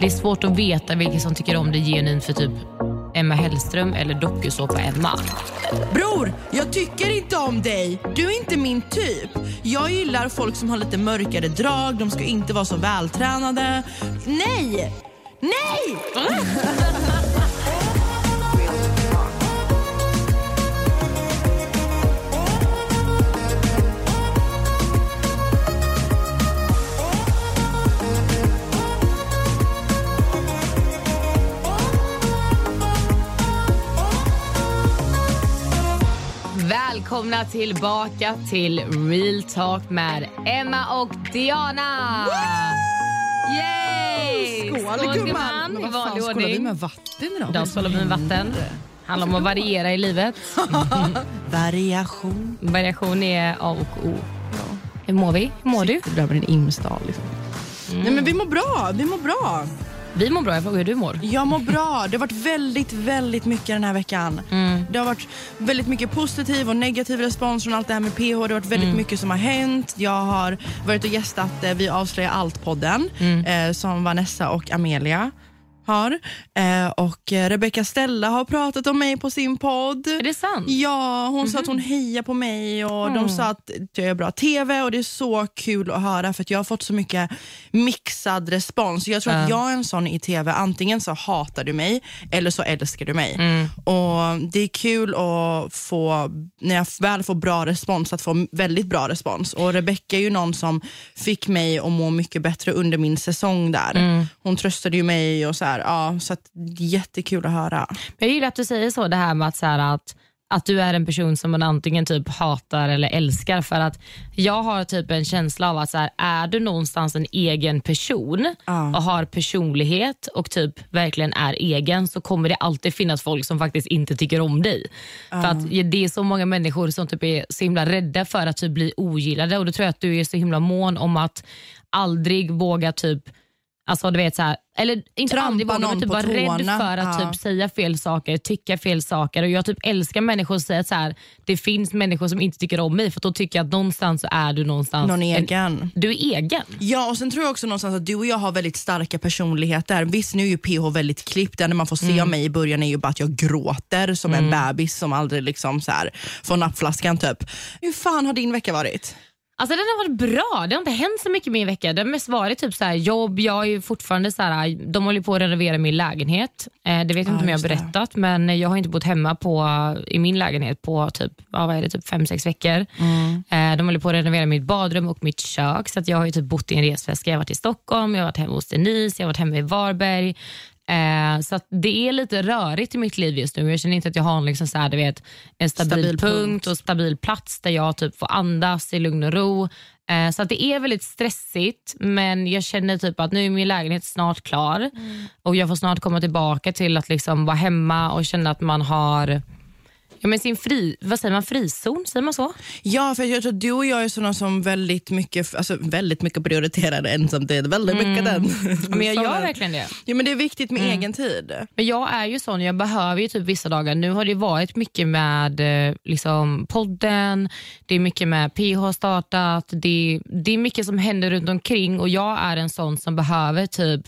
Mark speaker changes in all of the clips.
Speaker 1: Det är svårt att veta vilka som tycker om det genuint för typ Emma Hellström eller dokusåpa Emma.
Speaker 2: Bror, jag tycker inte om dig. Du är inte min typ. Jag gillar folk som har lite mörkare drag, de ska inte vara så vältränade. Nej! Nej!
Speaker 1: Välkomna tillbaka till Real Talk med Emma och Diana! Yay!
Speaker 2: Skål, gumman!
Speaker 1: I
Speaker 2: Men vad fan,
Speaker 1: vanlig
Speaker 2: skålar vi med vatten idag?
Speaker 1: Idag skålar vi med vatten. handlar om att variera i livet.
Speaker 2: Variation.
Speaker 1: Variation är A och O. Hur mår vi? Hur mår du?
Speaker 2: Det där med din imsdag. Liksom. Nej, men vi mår bra. Vi mår bra.
Speaker 1: Vi mår bra. Jag frågar hur du mår.
Speaker 2: Jag mår bra. Det har varit väldigt, väldigt mycket den här veckan. Det har varit väldigt mycket positiv och negativ respons från allt det här med PH. Det har varit väldigt mycket som har hänt. Jag har varit och gästat eh, Vi avslöjar allt-podden eh, som Vanessa och Amelia har. Eh, och Rebecca Stella har pratat om mig på sin podd.
Speaker 1: Är det sant?
Speaker 2: Ja, hon sa att hon hejar på mig och de sa att jag gör bra TV och det är så kul att höra för att jag har fått så mycket mixad respons. Jag tror att jag är en sån i TV, antingen så hatar du mig eller så älskar du mig. Och Det är kul att få, när jag väl får bra respons, att få väldigt bra respons. Och Rebecca är ju någon som fick mig att må mycket bättre under min säsong där. Hon tröstade ju mig och så här, ja, så att jättekul att höra.
Speaker 1: Jag gillar att du säger så, det här med att, så här, att, att du är en person som man antingen typ hatar eller älskar. För att Jag har typ en känsla av att så här, är du någonstans en egen person
Speaker 2: Ja.
Speaker 1: och har personlighet och typ verkligen är egen så kommer det alltid finnas folk som faktiskt inte tycker om dig. För att Det är så många människor som typ är så himla rädda för att typ bli ogillade och då tror jag att du är så himla mån om att aldrig våga typ Alltså du vet så här, eller inte
Speaker 2: Trampa
Speaker 1: aldrig våga, men typ vara rädd för att
Speaker 2: Ja.
Speaker 1: typ säga fel saker, tycka fel saker. Och Jag typ älskar människor som säger att så här, det finns människor som inte tycker om mig för då tycker jag att någonstans så är du någonstans
Speaker 2: Någon
Speaker 1: en-
Speaker 2: egen.
Speaker 1: du är egen.
Speaker 2: Ja, och sen tror jag också någonstans att du och jag har väldigt starka personligheter. Visst, nu är ju PH väldigt klippt. Det man får se av mig i början är ju bara att jag gråter som en bebis som aldrig liksom så här får nappflaskan. Typ. Hur fan har din vecka varit?
Speaker 1: Alltså den har varit bra. Det har inte hänt så mycket min vecka. Det har mest varit typ så här, jobb. Jag är ju fortfarande så här, de håller på att renovera min lägenhet. Eh, det vet jag inte om jag har berättat, men jag har inte bott hemma på, i min lägenhet på typ, ja, vad är det, typ fem, sex veckor. Eh, de håller på att renovera mitt badrum och mitt kök. Så att jag har typ bott i en resväska. Jag har varit i Stockholm, jag har varit hemma hos Denise, jag har varit hemma i Varberg. Eh, så det är lite rörigt i mitt liv just nu. Jag känner inte att jag har liksom så här, du vet, en stabil,
Speaker 2: Stabil
Speaker 1: punkt
Speaker 2: punkt.
Speaker 1: och stabil plats där jag typ får andas i lugn och ro. Eh, så att det är väldigt stressigt men jag känner typ att nu är min lägenhet snart klar och jag får snart komma tillbaka till att liksom vara hemma och känna att man har ja, men sin fri, vad säger man, frizon, säger man så?
Speaker 2: Ja, för jag tror du och jag är såna som väldigt mycket, alltså väldigt mycket prioriterar ensamtid. Väldigt mycket den.
Speaker 1: Ja, men jag gör verkligen det.
Speaker 2: Ja, men det är viktigt med egen tid.
Speaker 1: Men jag är ju sån, jag behöver ju typ vissa dagar. Nu har det varit mycket med eh, liksom, podden, det är mycket med PH har startat, det, det är mycket som händer runt omkring och jag är en sån som behöver typ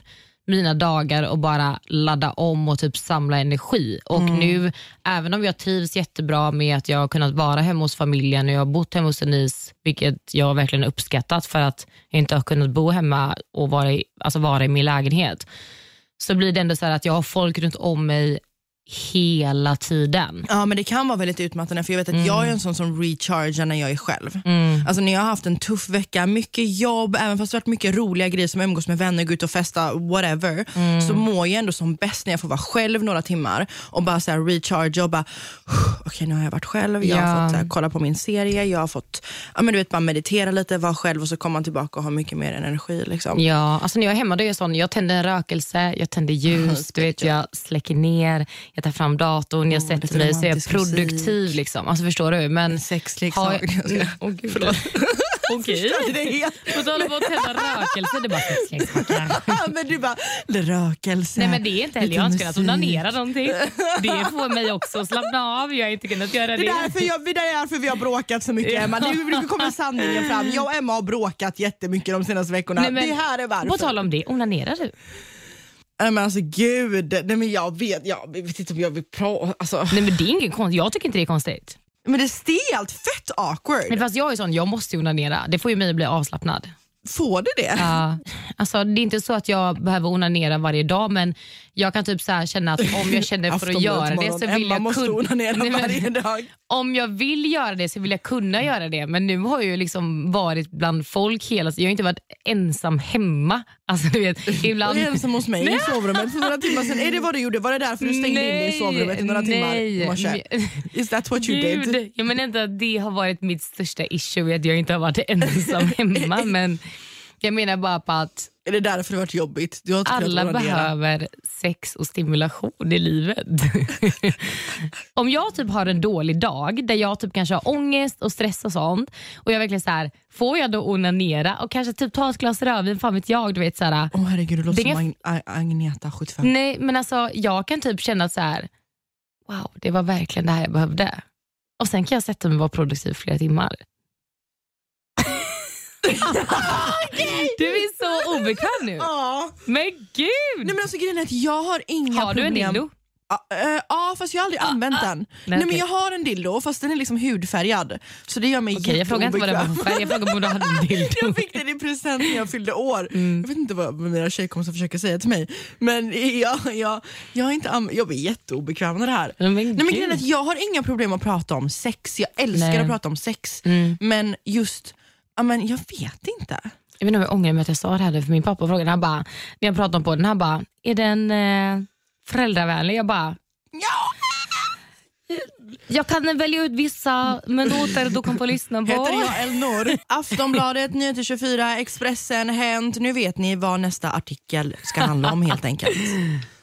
Speaker 1: mina dagar och bara ladda om och typ samla energi. Och nu, även om jag trivs jättebra med att jag har kunnat vara hemma hos familjen och jag har bott hemma hos Denise, vilket jag verkligen uppskattat för att jag inte har kunnat bo hemma och vara i, alltså vara i min lägenhet så blir det ändå så här att jag har folk runt om mig hela tiden.
Speaker 2: Ja men det kan vara väldigt utmattande för jag vet att jag är en sån som rechargar när jag är själv.
Speaker 1: Mm.
Speaker 2: Alltså när jag har haft en tuff vecka, mycket jobb, även fast det varit mycket roliga grejer som umgås med vänner, gå ut och festa, whatever.
Speaker 1: Mm.
Speaker 2: Så mår jag ändå som bäst när jag får vara själv några timmar och bara så här recharge och bara, okej nu har jag varit själv, jag
Speaker 1: Ja.
Speaker 2: har fått här, kolla på min serie, jag har fått ja, men du vet, bara meditera lite, vara själv och så kommer man tillbaka och har mycket mer energi. Liksom.
Speaker 1: Ja, alltså när jag är hemma då är jag sån, jag tänder en rökelse, jag tänder ljus, du vet, jag släcker ner, jag tar fram datorn, jag
Speaker 2: Oh,
Speaker 1: sätter
Speaker 2: lite
Speaker 1: mig så är jag
Speaker 2: romantisk musik.
Speaker 1: produktiv. Liksom. Alltså, förstår du? Men
Speaker 2: Sexleksak.
Speaker 1: har jag... Åh, gud. Okej. På tal om att tända rökelse, det är bara sexleksaker.
Speaker 2: men du bara, rökelse.
Speaker 1: Nej men det är inte heller, jag har inte kunnat onanera någonting. Det får mig också att slappna av, jag har inte kunnat göra
Speaker 2: Det
Speaker 1: det.
Speaker 2: är, därför jag, det är därför vi har bråkat så mycket Emma. Nu, nu kommer sanningen fram. Jag och Emma har bråkat jättemycket de senaste veckorna.
Speaker 1: Nej, men
Speaker 2: det här är varför.
Speaker 1: På tal om det, onanerar du?
Speaker 2: Nej men alltså gud, nej men jag vet, jag vet inte om jag vill prata. Alltså.
Speaker 1: Nej men det är inget konstigt, jag tycker inte det är konstigt.
Speaker 2: Men det är stelt, fett awkward.
Speaker 1: Men fast jag är sån, jag måste onanera. Det får ju mig att bli avslappnad.
Speaker 2: Får det det?
Speaker 1: Ja. Alltså, det är inte så att jag behöver onanera varje dag men jag kan typ så här känna att om jag känner för att göra det så vill
Speaker 2: Emma
Speaker 1: jag kunna... Nej, men-. Om jag vill göra det så vill jag kunna göra det men nu har jag ju liksom varit bland folk hela Jag har inte varit ensam hemma. Alltså, du vet, ibland...
Speaker 2: Du är ensam hos mig i sovrummet för några timmar sedan. Är det vad du gjorde? Var det därför du stängde in dig i sovrummet i några timmar morse?
Speaker 1: Men-
Speaker 2: Is that what you did?
Speaker 1: Gud, jag menar inte att det har varit mitt största issue, att jag inte har varit ensam hemma. men jag menar bara på att
Speaker 2: Är det därför det har varit jobbigt? Du har inte
Speaker 1: alla behöver sex och stimulation i livet. Om jag typ har en dålig dag där jag typ kanske har ångest och stress och sånt och jag verkligen så här, får jag då onanera och kanske typ ta ett glas rödvin, fan vet jag. Du vet, så här,
Speaker 2: Åh herregud, du låter som Ag- Agneta 75.
Speaker 1: nej men alltså jag kan typ känna så här, wow det var verkligen det här jag behövde. Och sen kan jag sätta mig och vara produktiv flera timmar. Du är så obekväm nu.
Speaker 2: Ja.
Speaker 1: Men gud!
Speaker 2: Nej men alltså grejen är att jag har inga
Speaker 1: har du en
Speaker 2: problem.
Speaker 1: dildo?
Speaker 2: Ja, eh, Ja fast jag har aldrig använt den. Nej, men
Speaker 1: okej.
Speaker 2: jag har en dildo fast den är liksom hudfärgad. Så det gör mig
Speaker 1: Okej, jag frågar inte vad det var för färg, jag frågar om du hade en dildo.
Speaker 2: Jag fick den i present när jag fyllde år.
Speaker 1: Mm.
Speaker 2: Jag vet inte vad mina tjejkompisar försöker säga till mig. Men jag, jag, jag, har inte jag blir jätteobekväm med det här.
Speaker 1: Men
Speaker 2: Nej, men grejen är att jag har inga problem att prata om sex. Jag älskar
Speaker 1: Nej.
Speaker 2: att prata om sex.
Speaker 1: Mm.
Speaker 2: Men just, ja, men jag vet inte.
Speaker 1: Jag vet inte om jag ångrar mig att jag sa det här för min pappa frågade, han bara, när jag pratade om podden, han bara, är den eh, föräldravänlig? Jag bara,
Speaker 2: Ja!
Speaker 1: jag kan välja ut vissa minuter du kan få lyssna på.
Speaker 2: Heter jag Elnor. Aftonbladet, Nyheter 24, Expressen, Hänt. Nu vet ni vad nästa artikel ska handla om helt enkelt.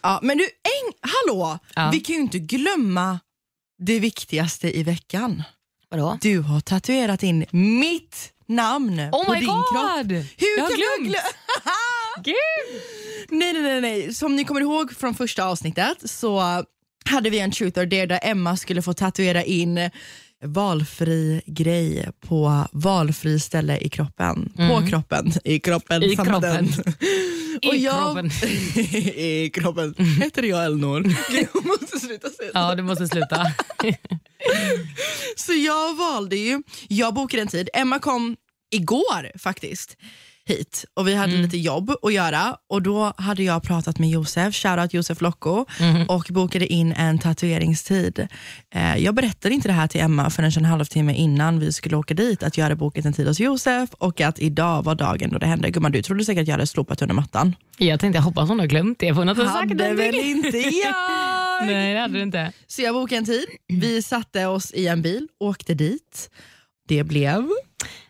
Speaker 2: Ja, men du, en, hallå!
Speaker 1: Ja.
Speaker 2: Vi kan ju inte glömma det viktigaste i veckan.
Speaker 1: Vadå?
Speaker 2: Du har tatuerat in mitt namn
Speaker 1: Oh
Speaker 2: på
Speaker 1: my
Speaker 2: din
Speaker 1: god!
Speaker 2: kropp. Hur
Speaker 1: jag har
Speaker 2: kan jag
Speaker 1: glömt.
Speaker 2: glö-
Speaker 1: Gud!
Speaker 2: Nej, nej, nej, nej. Som ni kommer ihåg från första avsnittet så hade vi en truth or dare där Emma skulle få tatuera in valfri grej på valfri ställe i kroppen. På kroppen. I kroppen.
Speaker 1: Mm. I
Speaker 2: samma
Speaker 1: kroppen.
Speaker 2: den.
Speaker 1: I
Speaker 2: jag,
Speaker 1: kroppen.
Speaker 2: I kroppen. Heter jag Elnor? Gud, Jag måste sluta säga.
Speaker 1: Ja, du måste sluta.
Speaker 2: Så jag valde ju, jag bokade en tid. Emma kom igår faktiskt hit och vi hade
Speaker 1: Mm.
Speaker 2: lite jobb att göra och då hade jag pratat med Josef, shoutout Josef Locko
Speaker 1: Mm.
Speaker 2: och bokade in en tatueringstid. Eh, jag berättade inte det här till Emma förrän en halvtimme innan vi skulle åka dit att jag hade bokat en tid hos Josef och att idag var dagen då det hände. Gumman du trodde säkert att jag hade slopat under mattan.
Speaker 1: Jag tänkte, jag hoppas hon har glömt det. för Hon har inte sagt
Speaker 2: Hade väl inte jag?
Speaker 1: Nej, det hade du inte.
Speaker 2: Så jag bokade en tid, vi satte oss i en bil, åkte dit. Det blev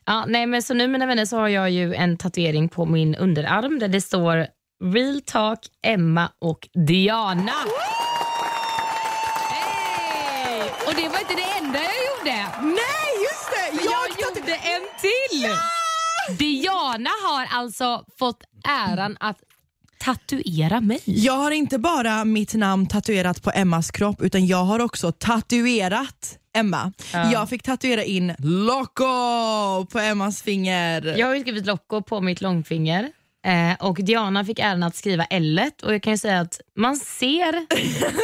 Speaker 1: Ja, nej, men så nu mina vänner så har jag ju en tatuering på min underarm där det står Real Talk, Emma och Diana. Hey! Och det var inte det enda jag gjorde.
Speaker 2: Nej, just det!
Speaker 1: Jag, gjorde en till! Diana har alltså fått äran att tatuera mig.
Speaker 2: Jag har inte bara mitt namn tatuerat på Emmas kropp utan jag har också tatuerat Emma.
Speaker 1: Ja.
Speaker 2: Jag fick tatuera in Loco på Emmas finger.
Speaker 1: Jag har ju skrivit Loco på mitt långfinger. Eh, och Diana fick äran att skriva L och jag kan ju säga att man ser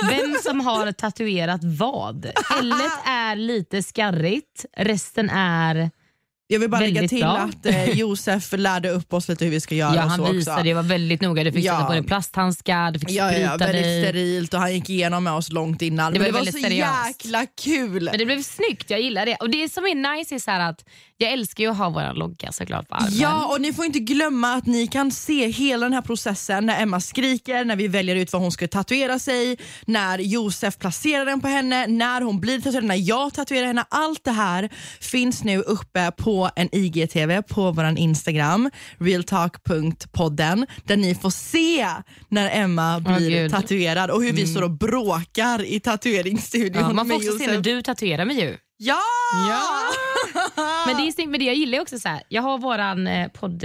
Speaker 1: vem som har tatuerat vad. L är lite skarrigt, resten är...
Speaker 2: Jag vill bara lägga till
Speaker 1: bra.
Speaker 2: att eh, Josef lärde upp oss lite hur vi ska göra.
Speaker 1: Ja,
Speaker 2: och
Speaker 1: han
Speaker 2: så
Speaker 1: visade,
Speaker 2: också.
Speaker 1: det var väldigt noga. Du fick
Speaker 2: Ja.
Speaker 1: sätta på dig plasthandskar, du fick
Speaker 2: Ja, ja, ja,
Speaker 1: sprita
Speaker 2: väldigt
Speaker 1: dig.
Speaker 2: sterilt och han gick igenom med oss långt innan.
Speaker 1: Det
Speaker 2: Men
Speaker 1: var
Speaker 2: det var så
Speaker 1: väldigt seriöst.
Speaker 2: jäkla kul.
Speaker 1: Men det blev snyggt, jag gillar det. Och Det som är nice är så att jag älskar ju att ha vår logga såklart på armen.
Speaker 2: Ja, och ni får inte glömma att ni kan se hela den här processen när Emma skriker, när vi väljer ut vad hon ska tatuera sig, när Josef placerar den på henne, när hon blir tatuerad, när jag tatuerar henne. Allt det här finns nu uppe på en IGTV på vår Instagram, realtalk.podden, där ni får se när Emma blir
Speaker 1: gud.
Speaker 2: tatuerad och hur vi står och bråkar i tatueringsstudion
Speaker 1: Ja, man får
Speaker 2: med
Speaker 1: också se
Speaker 2: Josef.
Speaker 1: när du tatuerar mig ju.
Speaker 2: Ja!
Speaker 1: Ja. men det, är, men det jag gillar också så här, jag har våran eh, podd,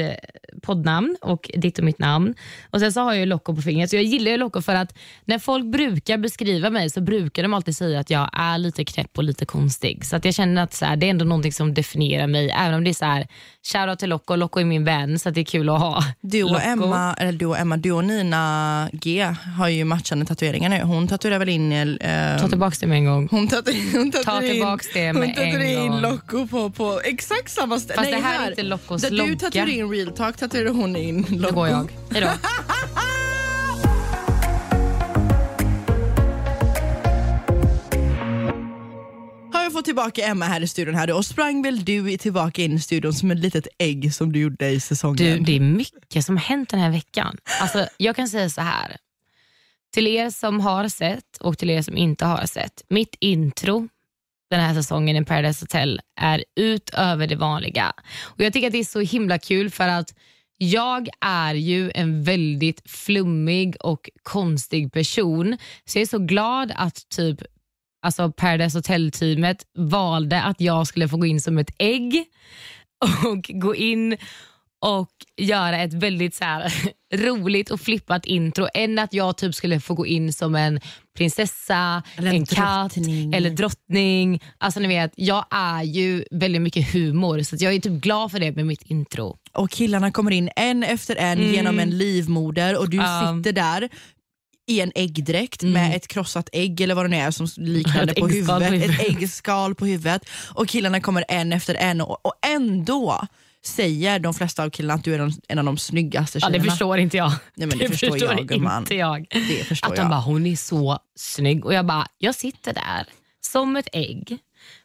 Speaker 1: poddnamn och ditt och mitt namn och sen så har jag Loco på fingret. Så jag gillar ju Loco för att när folk brukar beskriva mig så brukar de alltid säga att jag är lite knäpp och lite konstig. Så att jag känner att så här, det är ändå någonting som definierar mig. Även om det är så här, shoutout till Loco, Loco är min vän så det är kul att ha.
Speaker 2: Du och, Emma, eller du och Emma, du och Nina G har ju matchande tatueringar nu. Hon tatuerar väl in... Eh,
Speaker 1: Ta tillbaka det med en gång.
Speaker 2: Hon tatuerar, hon
Speaker 1: Ta tillbaka det med
Speaker 2: hon tatuerar
Speaker 1: en
Speaker 2: in
Speaker 1: gång.
Speaker 2: Loco på, på exakt samma ställe.
Speaker 1: Fast det här är inte Locos
Speaker 2: Där du tatuerar in real talk tatuerar hon in Loco.
Speaker 1: Då går jag. Hejdå.
Speaker 2: Har jag fått tillbaka Emma här i studion här och sprang väl du tillbaka in i studion som ett litet ägg som du gjorde i säsongen?
Speaker 1: Du, det är mycket som hänt den här veckan. Alltså, jag kan säga så här. Till er som har sett och till er som inte har sett. Mitt intro den här säsongen i Paradise Hotel är utöver det vanliga. Och Jag tycker att det är så himla kul för att jag är ju en väldigt flummig och konstig person. Så jag är så glad att typ alltså Paradise Hotel-teamet valde att jag skulle få gå in som ett ägg och gå in och göra ett väldigt så här, roligt och flippat intro än att jag typ skulle få gå in som en prinsessa,
Speaker 2: Eller en
Speaker 1: en katt eller drottning. Alltså ni vet, jag är ju väldigt mycket humor så jag är typ glad för det med mitt intro.
Speaker 2: Och killarna kommer in en efter en genom en livmoder och du
Speaker 1: Mm. Mm.
Speaker 2: sitter där i en äggdräkt med ett krossat ägg eller vad det nu är som liknande på
Speaker 1: äggskal
Speaker 2: huvudet.
Speaker 1: på
Speaker 2: Ett äggskal på huvudet. Och killarna kommer en efter en och, och ändå säger de flesta av killarna att du är en av de snyggaste
Speaker 1: Ja,
Speaker 2: tjejerna.
Speaker 1: det förstår inte jag.
Speaker 2: Nej, men det förstår jag, gumman.
Speaker 1: inte jag.
Speaker 2: Det förstår
Speaker 1: att de
Speaker 2: jag.
Speaker 1: bara, hon är så snygg. Och jag bara, jag sitter där som ett ägg.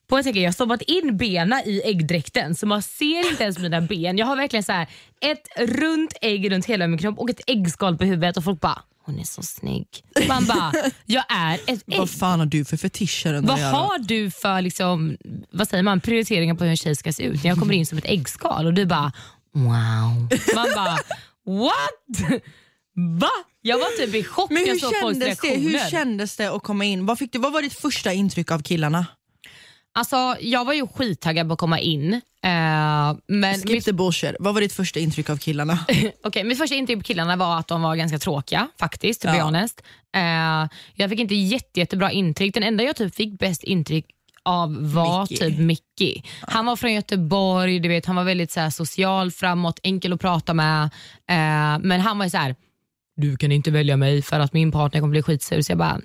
Speaker 1: På ägg. Jag har stoppat in benen i äggdräkten så man ser inte ens mina ben. Jag har verkligen så här ett runt ägg runt hela min kropp och ett äggskal på huvudet och folk bara, hon är så snygg. Man bara, jag är ett ägg.
Speaker 2: Vad fan har du för fetischer?
Speaker 1: Vad har du för liksom, vad säger man, prioriteringar på hur en tjej ska se ut? När jag kommer in som ett äggskal och du bara wow. Man bara what? Va? Jag var typ i chock
Speaker 2: Men
Speaker 1: när
Speaker 2: hur
Speaker 1: jag såg folks
Speaker 2: kändes, det, hur kändes det att komma in? Vad, fick du, vad var ditt första intryck av killarna?
Speaker 1: Alltså, jag var ju skittaggad på att komma in. Eh, men
Speaker 2: Skip
Speaker 1: mitt,
Speaker 2: the bullshit. Vad var ditt första intryck av killarna?
Speaker 1: okay, mitt första intryck på killarna var att de var ganska tråkiga faktiskt, to be
Speaker 2: Ja.
Speaker 1: honest. Eh, jag fick inte jätte, jättebra intryck. Den enda jag typ fick bäst intryck av var
Speaker 2: Mickey.
Speaker 1: typ Mickey. Han var från Göteborg, du vet, han var väldigt så här, social, framåt, enkel att prata med. Eh, men han var ju så här, du kan inte välja mig för att min partner kommer bli skitsur. Så jag bara,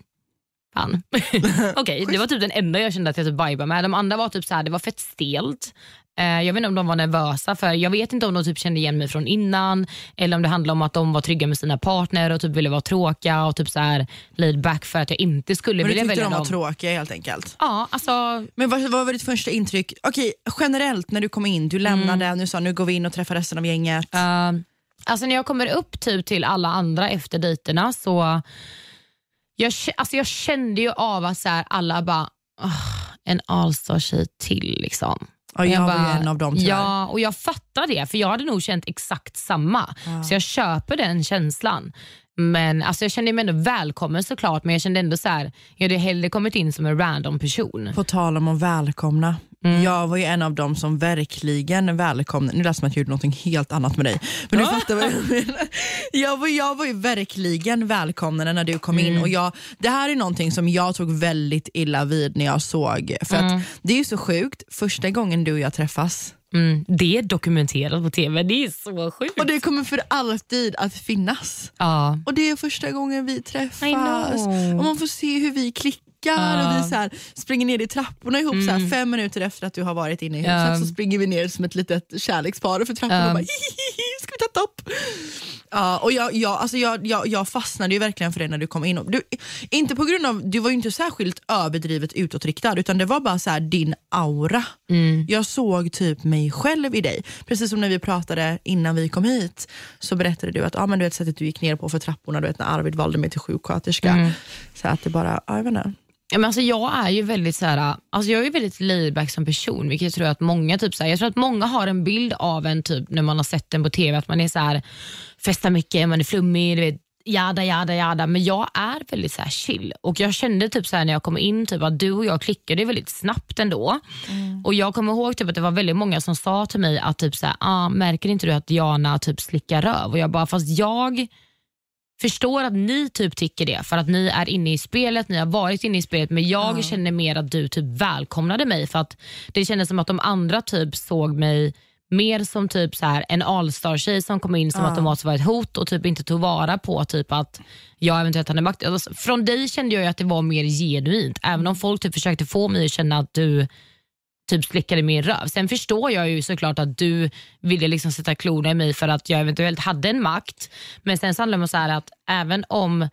Speaker 1: fan. Okej, det var typ den enda jag kände att jag typ vibade med. De andra var typ så här, det var fett stelt. Eh, jag vet inte om de var nervösa, för jag vet inte om de typ kände igen mig från innan eller om det handlade om att de var trygga med sina partner och typ ville vara tråkiga och typ så här laid back för att jag inte skulle
Speaker 2: Men du
Speaker 1: vilja
Speaker 2: tyckte
Speaker 1: välja
Speaker 2: de var
Speaker 1: dem.
Speaker 2: tråkiga helt enkelt?
Speaker 1: Ja, alltså
Speaker 2: Men vad, vad var ditt första intryck? Okej, generellt när du kom in, du lämnade,
Speaker 1: Mm.
Speaker 2: nu sa nu går vi in och träffar resten av gänget.
Speaker 1: Uh, alltså när jag kommer upp typ till alla andra efter dejterna så jag, alltså jag kände ju av att så här, alla bara, "Åh, en Allstar-tjej till. Liksom.
Speaker 2: Ja, jag, var ju
Speaker 1: bara,
Speaker 2: en av dem tyvärr.
Speaker 1: Ja, och jag fattar det, för jag hade nog känt exakt samma. Så jag köper den känslan. Men alltså Jag kände mig ändå välkommen såklart, men jag kände ändå så här, jag hade hellre kommit in som en random person.
Speaker 2: På tal om att välkomna.
Speaker 1: Mm.
Speaker 2: Jag var ju en av dem som verkligen välkomnade, nu lät det som att jag gjorde något helt annat med dig. Men du fattar vad jag menar. Jag var, jag var ju verkligen välkomnande när du kom
Speaker 1: Mm.
Speaker 2: in och jag, det här är någonting som jag tog väldigt illa vid när jag såg, för
Speaker 1: Mm.
Speaker 2: att det är ju så sjukt, första gången du och jag träffas,
Speaker 1: Mm, det är dokumenterat på TV, det är så sjukt.
Speaker 2: och det kommer för alltid att finnas.
Speaker 1: ja.
Speaker 2: Och det är första gången vi träffas och man får se hur vi klickar
Speaker 1: Ja.
Speaker 2: och vi så här, springer ner i trapporna ihop så här, fem minuter efter att du har varit inne i huset så springer vi ner som ett litet kärlekspar för trapporna och bara hihihi, ska vi ta topp? Ja, och jag, jag, alltså jag, jag, jag fastnade ju verkligen för det när du kom in. Du, inte på grund av, du var ju inte särskilt överdrivet utåtriktad utan det var bara så här, din aura.
Speaker 1: Mm.
Speaker 2: Jag såg typ mig själv i dig. Precis som när vi pratade innan vi kom hit så berättade du att ah, men du vet, sättet du gick ner på för trapporna, du vet, när Arvid valde mig till sjuksköterska.
Speaker 1: Mm.
Speaker 2: Så att det bara, ah, jag vet inte.
Speaker 1: Ja, men alltså jag är ju väldigt så här, alltså jag är väldigt laidback som person, vilket jag tror att många typ så här, jag tror att många har en bild av en typ när man har sett den på TV, att man är så här, festar mycket, man är flummig, du vet, jada jada jada men jag är väldigt så chill och jag kände typ så här när jag kom in typ att du och jag klickade väldigt snabbt ändå. Mm. Och Jag kommer ihåg typ att det var väldigt många som sa till mig att typ så här, ah, märker inte du att Diana typ slickar röv? Och jag bara fast jag förstår att ni typ tycker det för att ni är inne i spelet, ni har varit inne i spelet men jag mm. känner mer att du typ välkomnade mig för att det kändes som att de andra typ såg mig mer som typ så här, en allstar-tjej som kom in som uh. automatiskt var ett hot och typ inte tog vara på typ att jag eventuellt hade makt. Alltså, från dig kände jag att det var mer genuint, även om folk typ försökte få mig att känna att du typ slickade min röv. Sen förstår jag ju såklart att du ville liksom sätta klorna i mig för att jag eventuellt hade en makt. Men sen så handlar det om så att även om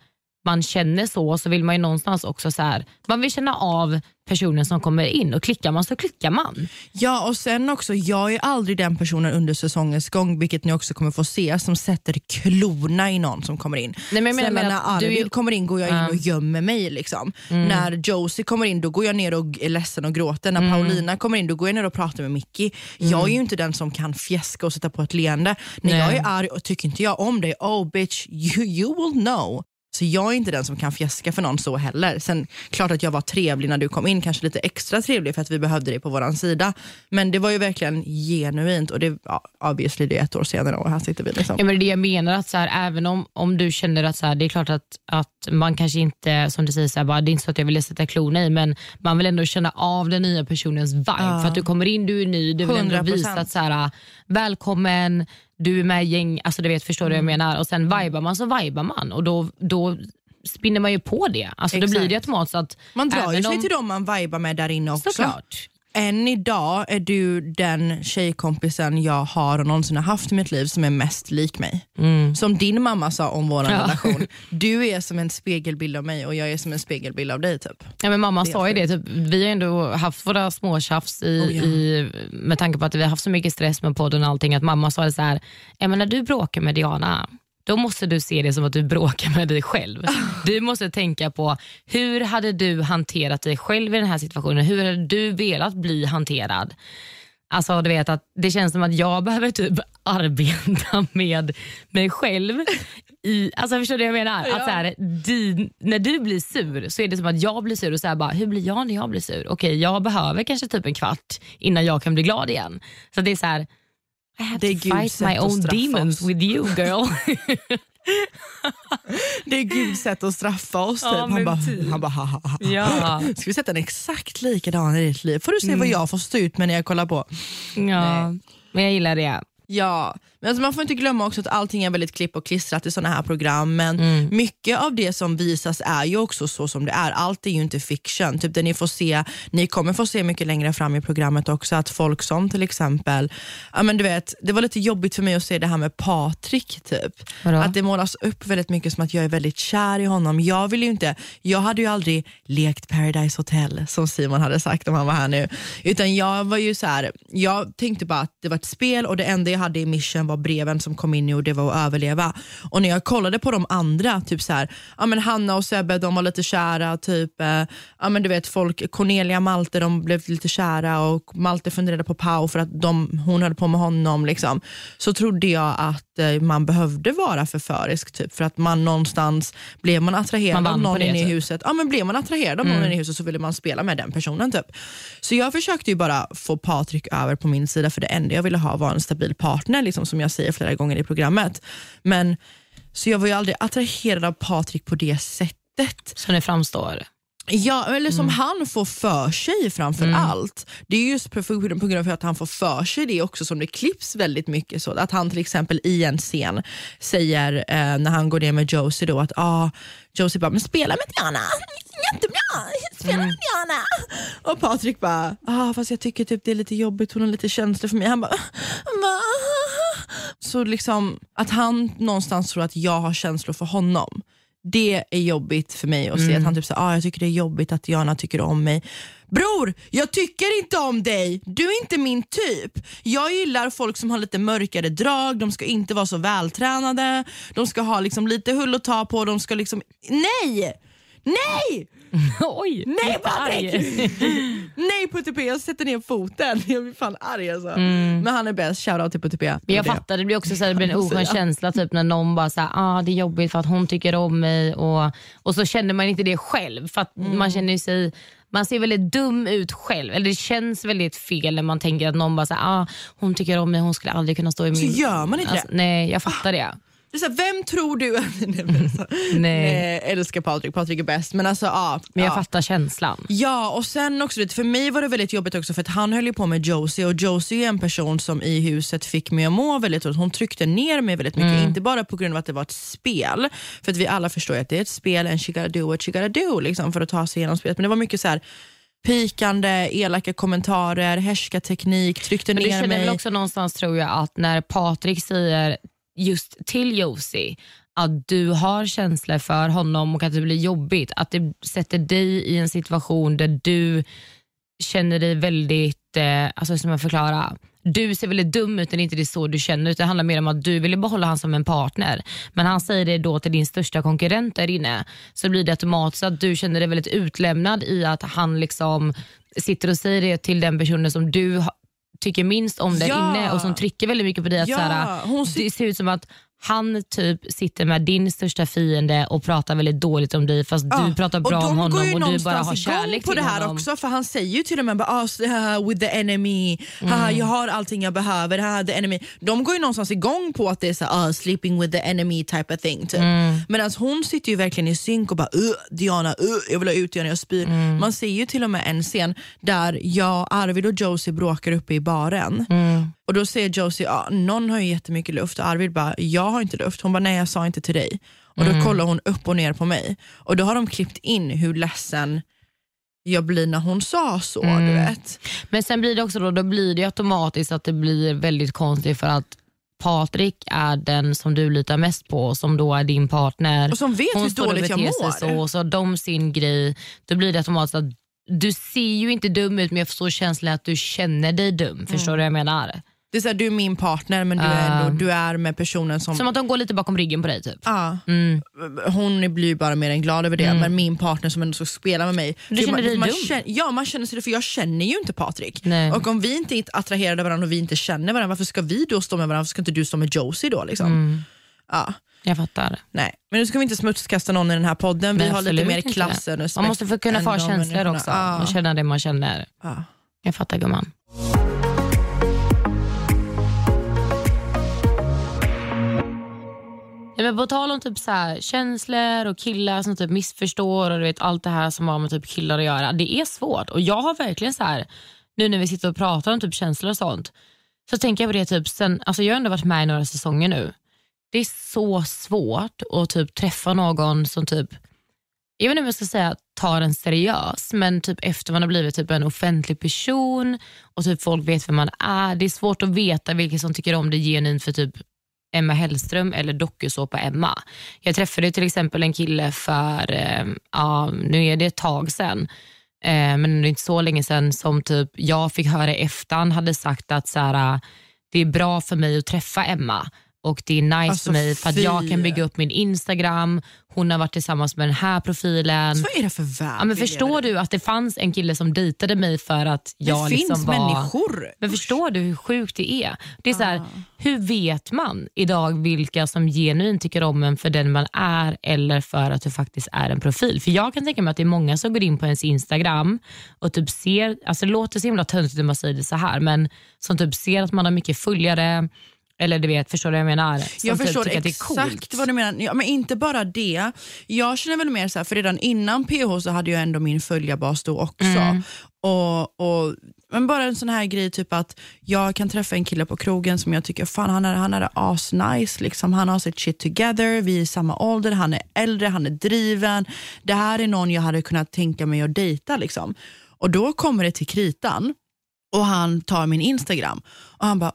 Speaker 1: man känner så, så vill man ju någonstans också så här, man vill känna av personen som kommer in och klickar man så klickar man.
Speaker 2: Ja och sen också, jag är aldrig den personen under säsongens gång, vilket ni också kommer få se, som sätter klorna i någon som kommer in. Nej, men sen när Arvid du... kommer in går jag in och gömmer mig. Liksom. Mm. När Josie kommer in då går jag ner och är ledsen och gråter. När mm. Paulina kommer in då går jag ner och pratar med Mickey. Mm. Jag är ju inte den som kan fjäska och sätta på ett leende. När Nej. jag är arg och tycker inte jag om dig, oh bitch you, you will know. Så jag är inte den som kan fjäska för någon så heller. Sen klart att jag var trevlig när du kom in, kanske lite extra trevlig för att vi behövde dig på vår sida. Men det var ju verkligen genuint och det, ja, obviously det är ett år senare och här sitter vi. Liksom.
Speaker 1: Ja, men det är det jag menar, att så här, även om, om du känner att så här, det är klart att, att man kanske inte, som du säger, så här, bara, det är inte så att jag ville sätta klorna i, men man vill ändå känna av den nya personens vibe. Ja. För att du kommer in, du är ny, du vill 100%. ändå visa att så här, välkommen, du är med i gäng, alltså du vet, förstår du vad jag mm. menar? Och sen vibar man så vibar man och då, då spinner man ju på det. Alltså då blir det automatiskt att...
Speaker 2: Man drar ju sig om... till dem man vibar med där inne också.
Speaker 1: Såklart
Speaker 2: än idag är du den tjejkompisen jag har och någonsin har haft i mitt liv som är mest lik mig. Mm. Som din mamma sa om vår ja. relation, du är som en spegelbild av mig och jag är som en spegelbild av dig. Typ.
Speaker 1: Ja, men mamma sa ju det, typ, vi har ändå haft våra småtjafs i, oh, ja. i, med tanke på att vi har haft så mycket stress med podden och allting, att mamma sa det så här, när du bråkar med Diana, då måste du se det som att du bråkar med dig själv. Du måste tänka på hur hade du hanterat dig själv i den här situationen? Hur hade du velat bli hanterad? Alltså du vet att Det känns som att jag behöver typ arbeta med mig själv. I, alltså Förstår du vad jag menar? Ja. Att så här, du, när du blir sur så är det som att jag blir sur och så bara, hur blir jag när jag blir sur? Okej, jag behöver kanske typ en kvart innan jag kan bli glad igen. Så det är så här, i have det är to fight my own demons oss. with you girl.
Speaker 2: det är Guds sätt att straffa oss. Typ. Ja, han, bara, typ. han bara, ha, ha, ha. Ja. Ska vi sätta en exakt likadan i ditt liv? Får du se mm. vad jag får stå ut med när jag kollar på.
Speaker 1: Ja, Nej. men jag gillar det.
Speaker 2: Ja, men alltså man får inte glömma också att allting är väldigt klipp och klistrat i sådana här program. Men mm. mycket av det som visas är ju också så som det är. Allt är ju inte fiction. Typ det ni får se, ni kommer få se mycket längre fram i programmet också att folk som till exempel, ja men du vet, det var lite jobbigt för mig att se det här med Patrik. Typ. Att det målas upp väldigt mycket som att jag är väldigt kär i honom. Jag vill ju inte, jag hade ju aldrig lekt Paradise Hotel som Simon hade sagt om han var här nu. Utan jag var ju så här, jag tänkte bara att det var ett spel och det enda jag hade i mission var breven som kom in och det var att överleva. Och när jag kollade på de andra, typ så här, ja, men Hanna och Sebbe de var lite kära, typ, eh, ja, men du vet folk, Cornelia Malte de blev lite kära och Malte funderade på Pau för att de, hon höll på med honom. Liksom. Så trodde jag att eh, man behövde vara förförisk typ, för att man någonstans, blev man attraherad man av någon inne i typ. huset, ja men blev man attraherad av mm. någon inne i huset så ville man spela med den personen. Typ. Så jag försökte ju bara få Patrik över på min sida för det enda jag ville ha var en stabil partner liksom, som jag säger flera gånger i programmet. Men, så jag var ju aldrig attraherad av Patrik på det sättet.
Speaker 1: Som det framstår?
Speaker 2: Ja, eller som mm. han får för sig framför mm. allt. Det är just på, grund av att han får för sig det också som det klipps väldigt mycket. så Att han till exempel i en scen säger eh, när han går ner med Josie då att ah, Josie bara, men spela med Diana, jättebra, spela mm. med Diana. Och Patrik bara, ah, fast jag tycker typ det är lite jobbigt, hon har lite känslor för mig. Han bara, va? Så liksom att han någonstans tror att jag har känslor för honom det är jobbigt för mig att mm. se att han typ säger ah, jag tycker det är jobbigt att Jana tycker om mig. Bror, jag tycker inte om dig. Du är inte min typ. Jag gillar folk som har lite mörkare drag, de ska inte vara så vältränade, de ska ha liksom lite hull att ta på, de ska liksom... Nej! Nej!
Speaker 1: Oj,
Speaker 2: Nej Patrik! Nej Putte P, jag sätter ner foten. Jag blir fan arg alltså.
Speaker 1: Mm.
Speaker 2: Men han är bäst, shoutout till Putte P.
Speaker 1: Men jag
Speaker 2: Det.
Speaker 1: fattar, det blir också så här, det blir en oskön känsla typ när någon bara säger ah, det är jobbigt för att hon tycker om mig och, och så känner man inte det själv. För att
Speaker 2: Mm.
Speaker 1: man känner sig man ser väldigt dum ut själv. Eller det känns väldigt fel när man tänker att någon bara säger ah, hon tycker om mig, hon skulle aldrig kunna stå i min...
Speaker 2: Så gör man inte
Speaker 1: alltså,
Speaker 2: det.
Speaker 1: Nej, jag fattar det.
Speaker 2: Det är så här, vem tror du... Nej.
Speaker 1: Nej,
Speaker 2: älskar Patrik, Patrik är bäst. Men alltså, ja,
Speaker 1: Men jag
Speaker 2: ja.
Speaker 1: fattar känslan.
Speaker 2: Ja, och sen också, för mig var det väldigt jobbigt också för att han höll ju på med Josie och Josie är en person som i huset fick mig att må väldigt dåligt. Hon tryckte ner mig väldigt mycket, inte bara på grund av att det var ett spel, för att vi alla förstår ju att det är ett spel and she gotta do what she gotta do liksom, för att ta sig igenom spelet. Men det var mycket så här pikande, elaka kommentarer, härskarteknik, tryckte
Speaker 1: Men du
Speaker 2: ner
Speaker 1: känner
Speaker 2: mig.
Speaker 1: väl också någonstans tror jag att när Patrik säger just till Josie att du har känslor för honom och att det blir jobbigt, att det sätter dig i en situation där du känner dig väldigt, eh, alltså som jag förklara, du ser väldigt dum ut när det inte är så du känner utan det handlar mer om att du vill behålla honom som en partner. Men han säger det då till din största konkurrent där inne så blir det automatiskt att du känner dig väldigt utlämnad i att han liksom sitter och säger det till den personen som du tycker minst om där
Speaker 2: Ja.
Speaker 1: inne och som trycker väldigt mycket på dig. Att
Speaker 2: Ja,
Speaker 1: så här,
Speaker 2: hon
Speaker 1: det ser ut som att han typ sitter med din största fiende och pratar väldigt dåligt om dig fast
Speaker 2: Ja,
Speaker 1: du pratar bra om honom och du bara har kärlek
Speaker 2: på
Speaker 1: till
Speaker 2: det här
Speaker 1: honom.
Speaker 2: också för han säger ju till och med bara, här, with the enemy, haha,
Speaker 1: Mm.
Speaker 2: jag har allting jag behöver, haha, the enemy. De går ju någonstans igång på att det är så här, ah, sleeping with the enemy type of thing. Typ.
Speaker 1: Mm.
Speaker 2: Medan hon sitter ju verkligen i synk och bara uh, Diana, uh, jag vill ha ut Diana, jag spyr.
Speaker 1: Mm.
Speaker 2: Man ser ju till och med en scen där jag, Arvid och Josie bråkar uppe i baren.
Speaker 1: Mm.
Speaker 2: Och då säger Josie, ah, någon har ju jättemycket luft och Arvid bara, jag har inte luft. Hon bara, nej jag sa inte till dig. Och då kollar hon upp och ner på mig. Och då har de klippt in hur ledsen jag blir när hon sa så. Du vet.
Speaker 1: Men sen blir det också då, då blir det automatiskt att det blir väldigt konstigt för att Patrik är den som du litar mest på, som då är din partner.
Speaker 2: Och som vet hur
Speaker 1: står och
Speaker 2: dåligt jag mår.
Speaker 1: sig Så, så har de sin grej. Då blir det automatiskt att du ser ju inte dum ut men jag förstår känslan att du känner dig dum. Förstår du vad jag menar?
Speaker 2: Det är så här, du är min partner men du är, ändå, du är med personen som...
Speaker 1: Som att de går lite bakom ryggen på dig typ.
Speaker 2: Ja,
Speaker 1: Mm.
Speaker 2: hon blir bara mer än glad över det, men min partner som ändå ska spela med mig.
Speaker 1: Du känner
Speaker 2: man,
Speaker 1: dig
Speaker 2: man
Speaker 1: dum?
Speaker 2: känner, Ja, man känner sig det för jag känner ju inte Patrik.
Speaker 1: Nej.
Speaker 2: Och om vi inte är attraherade av varandra och vi inte känner varandra, varför ska vi då stå med varandra? Varför ska inte du stå med Josie då? Liksom?
Speaker 1: Mm.
Speaker 2: Ja.
Speaker 1: Jag fattar.
Speaker 2: Nej, men nu ska vi inte smutskasta någon i den här podden. Vi
Speaker 1: Nej,
Speaker 2: har lite mer klass
Speaker 1: Man måste få kunna få känslor också
Speaker 2: Ja.
Speaker 1: och känna det man känner.
Speaker 2: Ja.
Speaker 1: Jag fattar gumman. Ja, men på tal om typ så här, känslor och killar som typ missförstår och du vet, allt det här som har med typ killar att göra. Det är svårt och jag har verkligen så här, nu när vi sitter och pratar om typ känslor och sånt, så tänker jag på det typ sen, alltså jag har ändå varit med i några säsonger nu. Det är så svårt att typ träffa någon som typ, jag vet inte om jag ska säga tar en seriös, men typ efter man har blivit typ en offentlig person och typ folk vet vem man är. Det är svårt att veta vilka som tycker om det genuint för typ Emma Hellström eller dokusåpa Emma. Jag träffade till exempel en kille för, eh, ja, nu är det ett tag sedan, eh, men det är inte så länge sedan som typ jag fick höra i efterhand hade sagt att så här, ah, det är bra för mig att träffa Emma och det är nice
Speaker 2: Alltså,
Speaker 1: för mig för att
Speaker 2: fy.
Speaker 1: jag kan bygga upp min Instagram, hon har varit tillsammans med den här profilen.
Speaker 2: Så vad är det för värld
Speaker 1: Ja, men förstår du att det fanns en kille som dejtade mig för att jag
Speaker 2: Det
Speaker 1: liksom
Speaker 2: finns
Speaker 1: var...
Speaker 2: människor.
Speaker 1: Men förstår du hur sjukt det är? Det är så här, hur vet man idag vilka som genuint tycker om en för den man är eller för att du faktiskt är en profil? För jag kan tänka mig att det är många som går in på ens Instagram och typ ser, alltså det låter så himla töntigt när man säger det så här, men som typ ser att man har mycket följare eller du vet, förstår du vad jag menar? Som
Speaker 2: Jag
Speaker 1: typ
Speaker 2: förstår exakt vad du menar. Ja, men inte bara det. Jag känner väl mer så här, för redan innan PH så hade jag ändå min följarbas då också.
Speaker 1: Mm.
Speaker 2: Och, och, men bara en sån här grej, typ att jag kan träffa en kille på krogen som jag tycker, fan han är, han är asnice, liksom. han har sitt shit together, vi är i samma ålder, han är äldre, han är driven. Det här är någon jag hade kunnat tänka mig att dejta. Liksom. Och då kommer det till kritan och han tar min Instagram och han bara,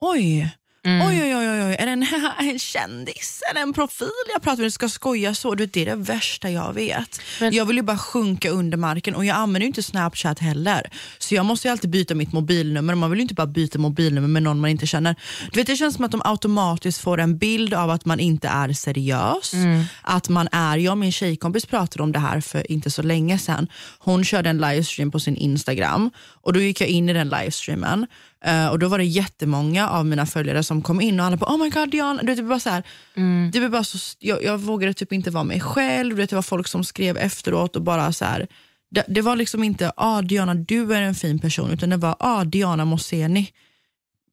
Speaker 2: oj, Mm. Oj, oj, oj, oj, är det en, en kändis eller en profil jag pratar med? Du ska skoja så. Du, det är det värsta jag vet. Men, jag vill ju bara sjunka under marken och jag använder inte Snapchat heller. Så jag måste alltid byta mitt mobilnummer. Man vill ju inte bara byta mobilnummer med någon man inte känner. Du vet, det känns som att de automatiskt får en bild av att man inte är seriös. Mm. Att man är, jag och min tjejkompis pratade om det här för inte så länge sedan. Hon körde en livestream på sin Instagram och då gick jag in i den livestreamen Uh, och Då var det jättemånga av mina följare som kom in och alla bara oh my god Diana. Det, var så här, mm. var bara så, jag, jag vågade typ inte vara mig själv. Det var folk som skrev efteråt och bara så här, det, det, var liksom inte ah, Diana du är en fin person utan det var ah, Diana Mosseni.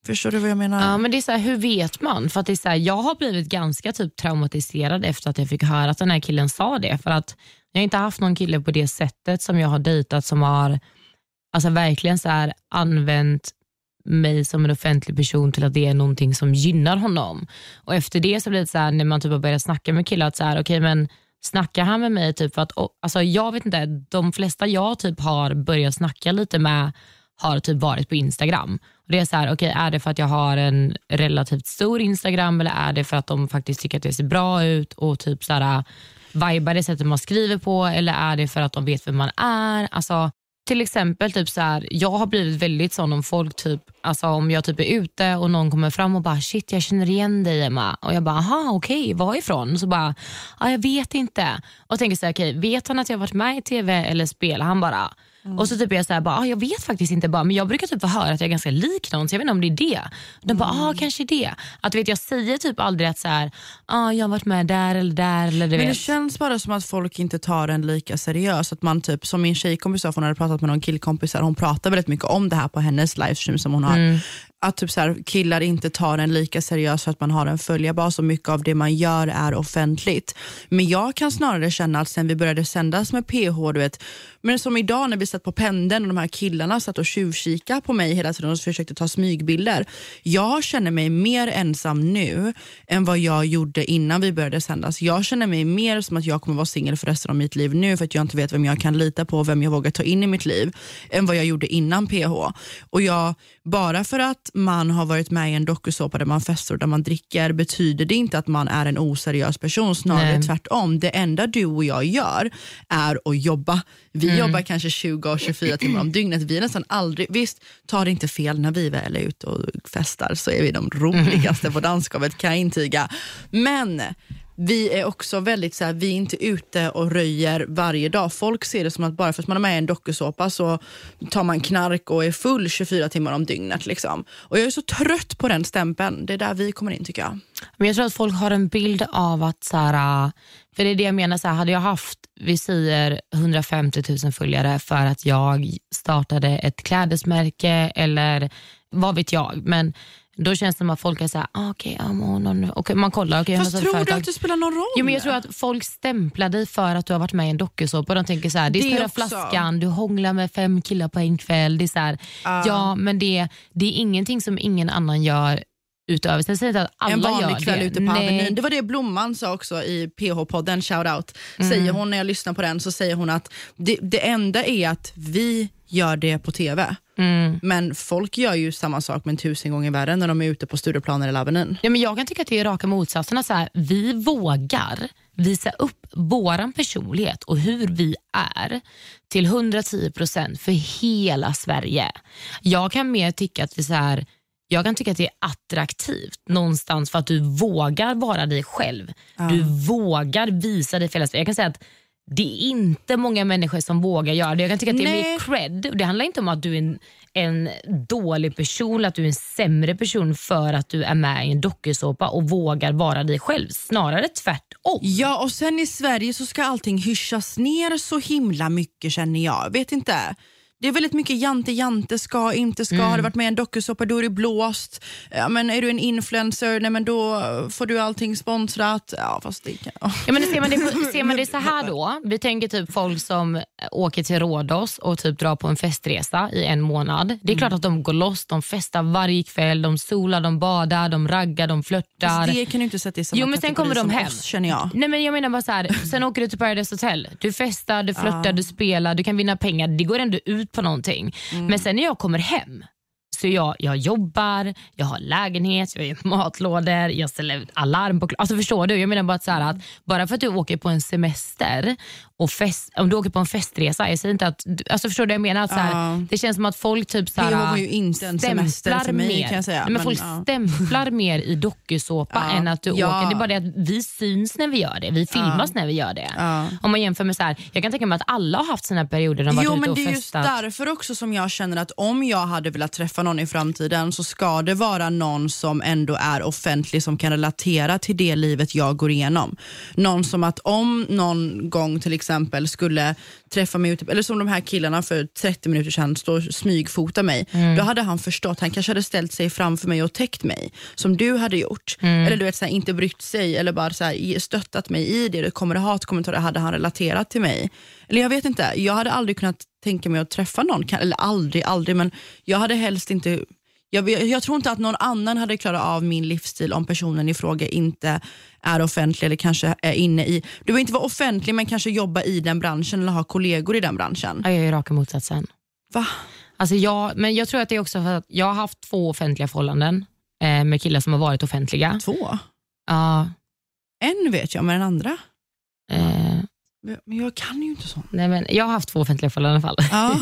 Speaker 2: Förstår du vad jag menar?
Speaker 1: Ja, men det är så här, hur vet man? För att det är så här, Jag har blivit ganska typ traumatiserad efter att jag fick höra att den här killen sa det. För att Jag har inte haft någon kille på det sättet som jag har dejtat som har alltså verkligen så här, använt mig som en offentlig person till att det är någonting som gynnar honom. Och Efter det så blir det så här, när man typ har börjat snacka med killar, att så här, okay, men snackar han med mig typ för att, alltså jag vet inte, de flesta jag typ har börjat snacka lite med har typ varit på Instagram. Och det är så här, okay, är det för att jag har en relativt stor Instagram eller är det för att de faktiskt tycker att det ser bra ut och typ så här, vibar det sättet man skriver på eller är det för att de vet vem man är? Alltså, till exempel, typ så här, jag har blivit väldigt sån om folk, typ, alltså om jag typ är ute och någon kommer fram och bara shit jag känner igen dig Emma. Och jag bara aha okej, okay, varifrån? Och så bara, ah, jag vet inte. Och tänker så här, okay, vet han att jag har varit med i TV eller spel? Han bara, Mm. Och så typ är jag så här, bara, ah, jag vet faktiskt inte, bara, men jag brukar typ få höra att jag är ganska lik någon så jag vet inte om det är det. De bara, ah, mm. kanske det. Att, vet, jag säger typ aldrig att så här, ah, jag har varit med där eller där. Eller,
Speaker 2: men
Speaker 1: vet.
Speaker 2: det känns bara som att folk inte tar en lika seriöst. Att man typ, som min tjejkompis sa, hon hade pratat med någon killkompis, hon pratar väldigt mycket om det här på hennes livestream som hon har. Mm att typ så här, killar inte tar en lika seriöst för att man har en följarbas och mycket av det man gör är offentligt. Men jag kan snarare känna att sen vi började sändas med PH, du vet, men som idag när vi satt på pendeln och de här killarna satt och tjuvkika på mig hela tiden och försökte ta smygbilder. Jag känner mig mer ensam nu än vad jag gjorde innan vi började sändas. Jag känner mig mer som att jag kommer vara singel för resten av mitt liv nu för att jag inte vet vem jag kan lita på och vem jag vågar ta in i mitt liv än vad jag gjorde innan PH. Och jag, bara för att man har varit med i en dokusåpa där man festar och där man dricker betyder det inte att man är en oseriös person, snarare Nej. tvärtom. Det enda du och jag gör är att jobba. Vi mm. jobbar kanske 20 och 24 timmar om dygnet. Vi är nästan aldrig, visst, ta det inte fel, när vi väl är ute och festar så är vi de roligaste på dansgolvet kan jag intyga. Men vi är också väldigt så här, vi är inte ute och röjer varje dag. Folk ser det som att bara för att man är med i en dokusåpa så tar man knark och är full 24 timmar om dygnet. Liksom. Och jag är så trött på den stämpeln. Det är där vi kommer in tycker jag.
Speaker 1: Men Jag tror att folk har en bild av att, så här, äh, för det är det jag menar, så här, hade jag haft, vi säger 150 000 följare för att jag startade ett klädesmärke eller vad vet jag. Men då känns det som att folk är såhär, ah, okej, okay, okay, man kollar. Okay,
Speaker 2: Fast tror du att det spelar någon roll?
Speaker 1: Jo, men jag tror att folk stämplar dig för att du har varit med i en dokusåpa. De tänker såhär, det är Snurra flaskan, du hånglar med fem killar på en kväll. Det är så här, uh. Ja, men det, det är ingenting som ingen annan gör utöver. Sen säger inte att alla
Speaker 2: en vanlig
Speaker 1: gör
Speaker 2: kväll det. ute på Avenyn. Det var det Blomman sa också i PH-podden, shoutout. Mm. Säger hon när jag lyssnar på den så säger hon att det, det enda är att vi gör det på TV. Mm. Men folk gör ju samma sak men tusen gånger värre när de är ute på Stureplan eller Avenyn.
Speaker 1: Ja, men jag kan tycka att det är raka motsatserna. Så här, vi vågar visa upp vår personlighet och hur vi är till 110% för hela Sverige. Jag kan mer tycka att är så här, jag kan tycka att det är attraktivt någonstans för att du vågar vara dig själv. Ja. Du vågar visa dig för. Jag kan säga att det är inte många människor som vågar göra det. Jag kan tycka att det är mer cred. Det handlar inte om att du är en, en dålig person eller att du är en sämre person för att du är med i en dokusåpa och vågar vara dig själv. Snarare tvärtom.
Speaker 2: Ja, och sen i Sverige så ska allting hyschas ner så himla mycket känner jag. Vet inte. Det är väldigt mycket jante, jante, ska, inte ska. Mm. Har du varit med i en dokusåpa då är du blåst. Ja, men är du en influencer, nej, men då får du allting sponsrat. Ja, fast det kan...
Speaker 1: ja, men ser, man det, ser man det så här då, vi tänker typ folk som åker till Rhodos och typ drar på en festresa i en månad. Det är mm. klart att de går loss, de festar varje kväll, de solar, de badar, de raggar, de flörtar.
Speaker 2: det kan du inte sätta i samma
Speaker 1: jo, men sen kommer de hem.
Speaker 2: Oss, känner jag.
Speaker 1: Nej, men jag menar bara så här, sen åker du till Paradise Hotel. Du festar, du flörtar, ah. du spelar, du kan vinna pengar. Det går ändå ut på någonting. Mm. Men sen när jag kommer hem Så jag, jag jobbar, jag har lägenhet, jag gör matlådor, jag ställer alarm på Alltså förstår du? Jag menar bara att, så att bara för att du åker på en semester och fest, om du åker på en festresa, jag säger inte att, alltså förstår du jag menar? Att, så här, uh. Det känns som att folk typ så
Speaker 2: här, ju inte en semester för mig mer. kan jag säga.
Speaker 1: men, men folk uh. stämplar mer i dokusåpa uh. än att du ja. åker. Det är bara det att vi syns när vi gör det, vi filmas när vi gör det. Om man jämför med så här, jag kan tänka mig att alla har haft sina perioder de varit jo, ute och festat.
Speaker 2: Det är
Speaker 1: just
Speaker 2: därför också som jag känner att om jag hade velat träffa någon i framtiden så ska det vara någon som ändå är offentlig som kan relatera till det livet jag går igenom. Någon som att om någon gång till exempel skulle träffa mig ute, eller som de här killarna för 30 minuter sedan står och smygfota mig, mm. då hade han förstått, han kanske hade ställt sig framför mig och täckt mig som du hade gjort. Mm. Eller du vet, så här, inte brytt sig eller bara så här, stöttat mig i det. Det kommer hatkommentarer, hade han relaterat till mig. Eller jag vet inte, jag hade aldrig kunnat tänka mig att träffa någon, eller aldrig, aldrig, men jag hade helst inte jag, jag, tror inte att någon annan hade klarat av min livsstil om personen i fråga inte är offentlig eller kanske är inne i, du behöver inte vara offentlig men kanske jobba i den branschen eller ha kollegor i den branschen.
Speaker 1: Jag är raka motsatsen.
Speaker 2: Va?
Speaker 1: Alltså jag, men jag tror att det är också för att jag har haft två offentliga förhållanden eh, med killar som har varit offentliga.
Speaker 2: Två?
Speaker 1: Ja.
Speaker 2: En vet jag, men den andra?
Speaker 1: Uh,
Speaker 2: men jag kan ju inte sånt.
Speaker 1: Nej, men jag har haft två offentliga förhållanden i alla fall. Ja.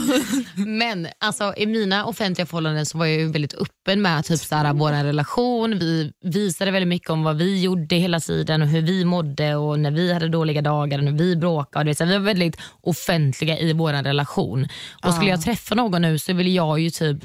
Speaker 1: men alltså, i mina offentliga förhållanden så var jag ju väldigt öppen med typ, såhär, vår relation. Vi visade väldigt mycket om vad vi gjorde hela tiden och hur vi mådde och när vi hade dåliga dagar och när vi bråkade. Så vi var väldigt offentliga i vår relation. Och Skulle jag träffa någon nu så vill jag ju typ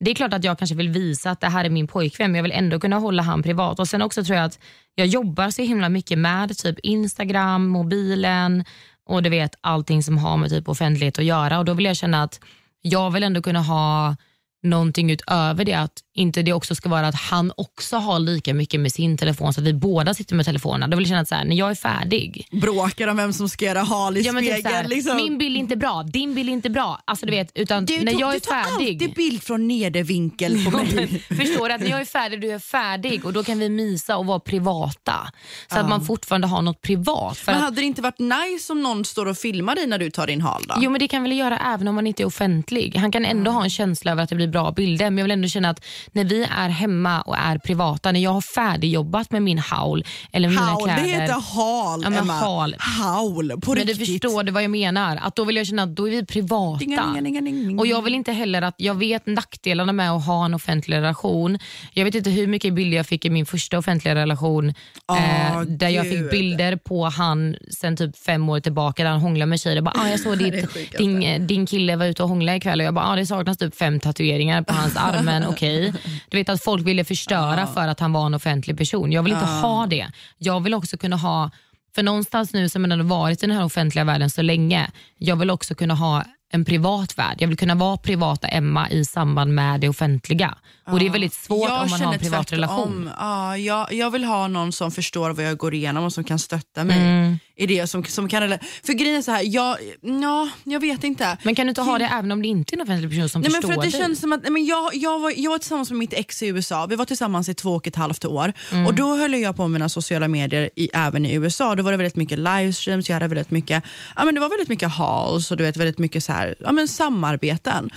Speaker 1: det är klart att jag kanske vill visa att det här är min pojkvän men jag vill ändå kunna hålla han privat. Och Sen också tror jag att jag jobbar så himla mycket med typ Instagram, mobilen och du vet allting som har med typ offentlighet att göra. Och Då vill jag känna att jag vill ändå kunna ha någonting utöver det, att inte det också ska vara att han också har lika mycket med sin telefon så att vi båda sitter med telefonerna. Då vill jag känna att så här, när jag är färdig.
Speaker 2: Bråkar om vem som ska göra hal i ja, typ spegeln. Typ
Speaker 1: liksom. Min bild är inte bra, din bild är inte bra. Alltså, du vet, utan du, när jag är
Speaker 2: du tar alltid bild från nedervinkel på mig.
Speaker 1: förstår du att när jag är färdig, du är färdig och då kan vi mysa och vara privata. Så uh. att man fortfarande har något privat.
Speaker 2: men hade det inte varit nice om någon står och filmar dig när du tar din hal då?
Speaker 1: Jo men det kan väl göra även om man inte är offentlig. Han kan ändå uh. ha en känsla över att det blir bra bilder men jag vill ändå känna att när vi är hemma och är privata, när jag har färdigjobbat med min haul eller mina
Speaker 2: haul,
Speaker 1: kläder.
Speaker 2: Det heter hal, ja, Emma.
Speaker 1: Haul.
Speaker 2: Haul, på
Speaker 1: men
Speaker 2: riktigt.
Speaker 1: Du förstår vad jag menar? Att då vill jag känna att då är vi privata.
Speaker 2: Dinga, dinga, dinga,
Speaker 1: och Jag vill inte heller att, jag vet nackdelarna med att ha en offentlig relation. Jag vet inte hur mycket bilder jag fick i min första offentliga relation oh, eh, där jag fick bilder på han sen typ fem år tillbaka där han hånglar med tjejer. Jag, bara, ah, jag såg ditt, din, din kille var ute och hånglade ikväll och jag bara, ah, det saknas typ fem tatueringar på hans arm men okej. Okay. Du vet att folk ville förstöra för att han var en offentlig person. Jag vill inte ha det. Jag vill också kunna ha, för någonstans nu som man har varit i den här offentliga världen så länge, jag vill också kunna ha en privat värld. Jag vill kunna vara privata Emma i samband med det offentliga. Och Det är väldigt svårt jag om man har en privat relation.
Speaker 2: Ja, jag, jag vill ha någon som förstår vad jag går igenom och som kan stötta mig. Mm. i det som, som kan, För grejen är så här, jag, ja, jag vet inte.
Speaker 1: Men kan du inte ha det även om det inte är en offentlig person som
Speaker 2: nej,
Speaker 1: förstår
Speaker 2: men för
Speaker 1: att
Speaker 2: det dig? Känns som att, men jag, jag, var, jag var tillsammans med mitt ex i USA. Vi var tillsammans i två och ett halvt år. Mm. Och Då höll jag på med mina sociala medier i, även i USA. Då var det väldigt mycket livestreams, jag hade väldigt mycket, ja, men det var väldigt mycket halls och du vet, väldigt mycket så här, ja, men samarbeten.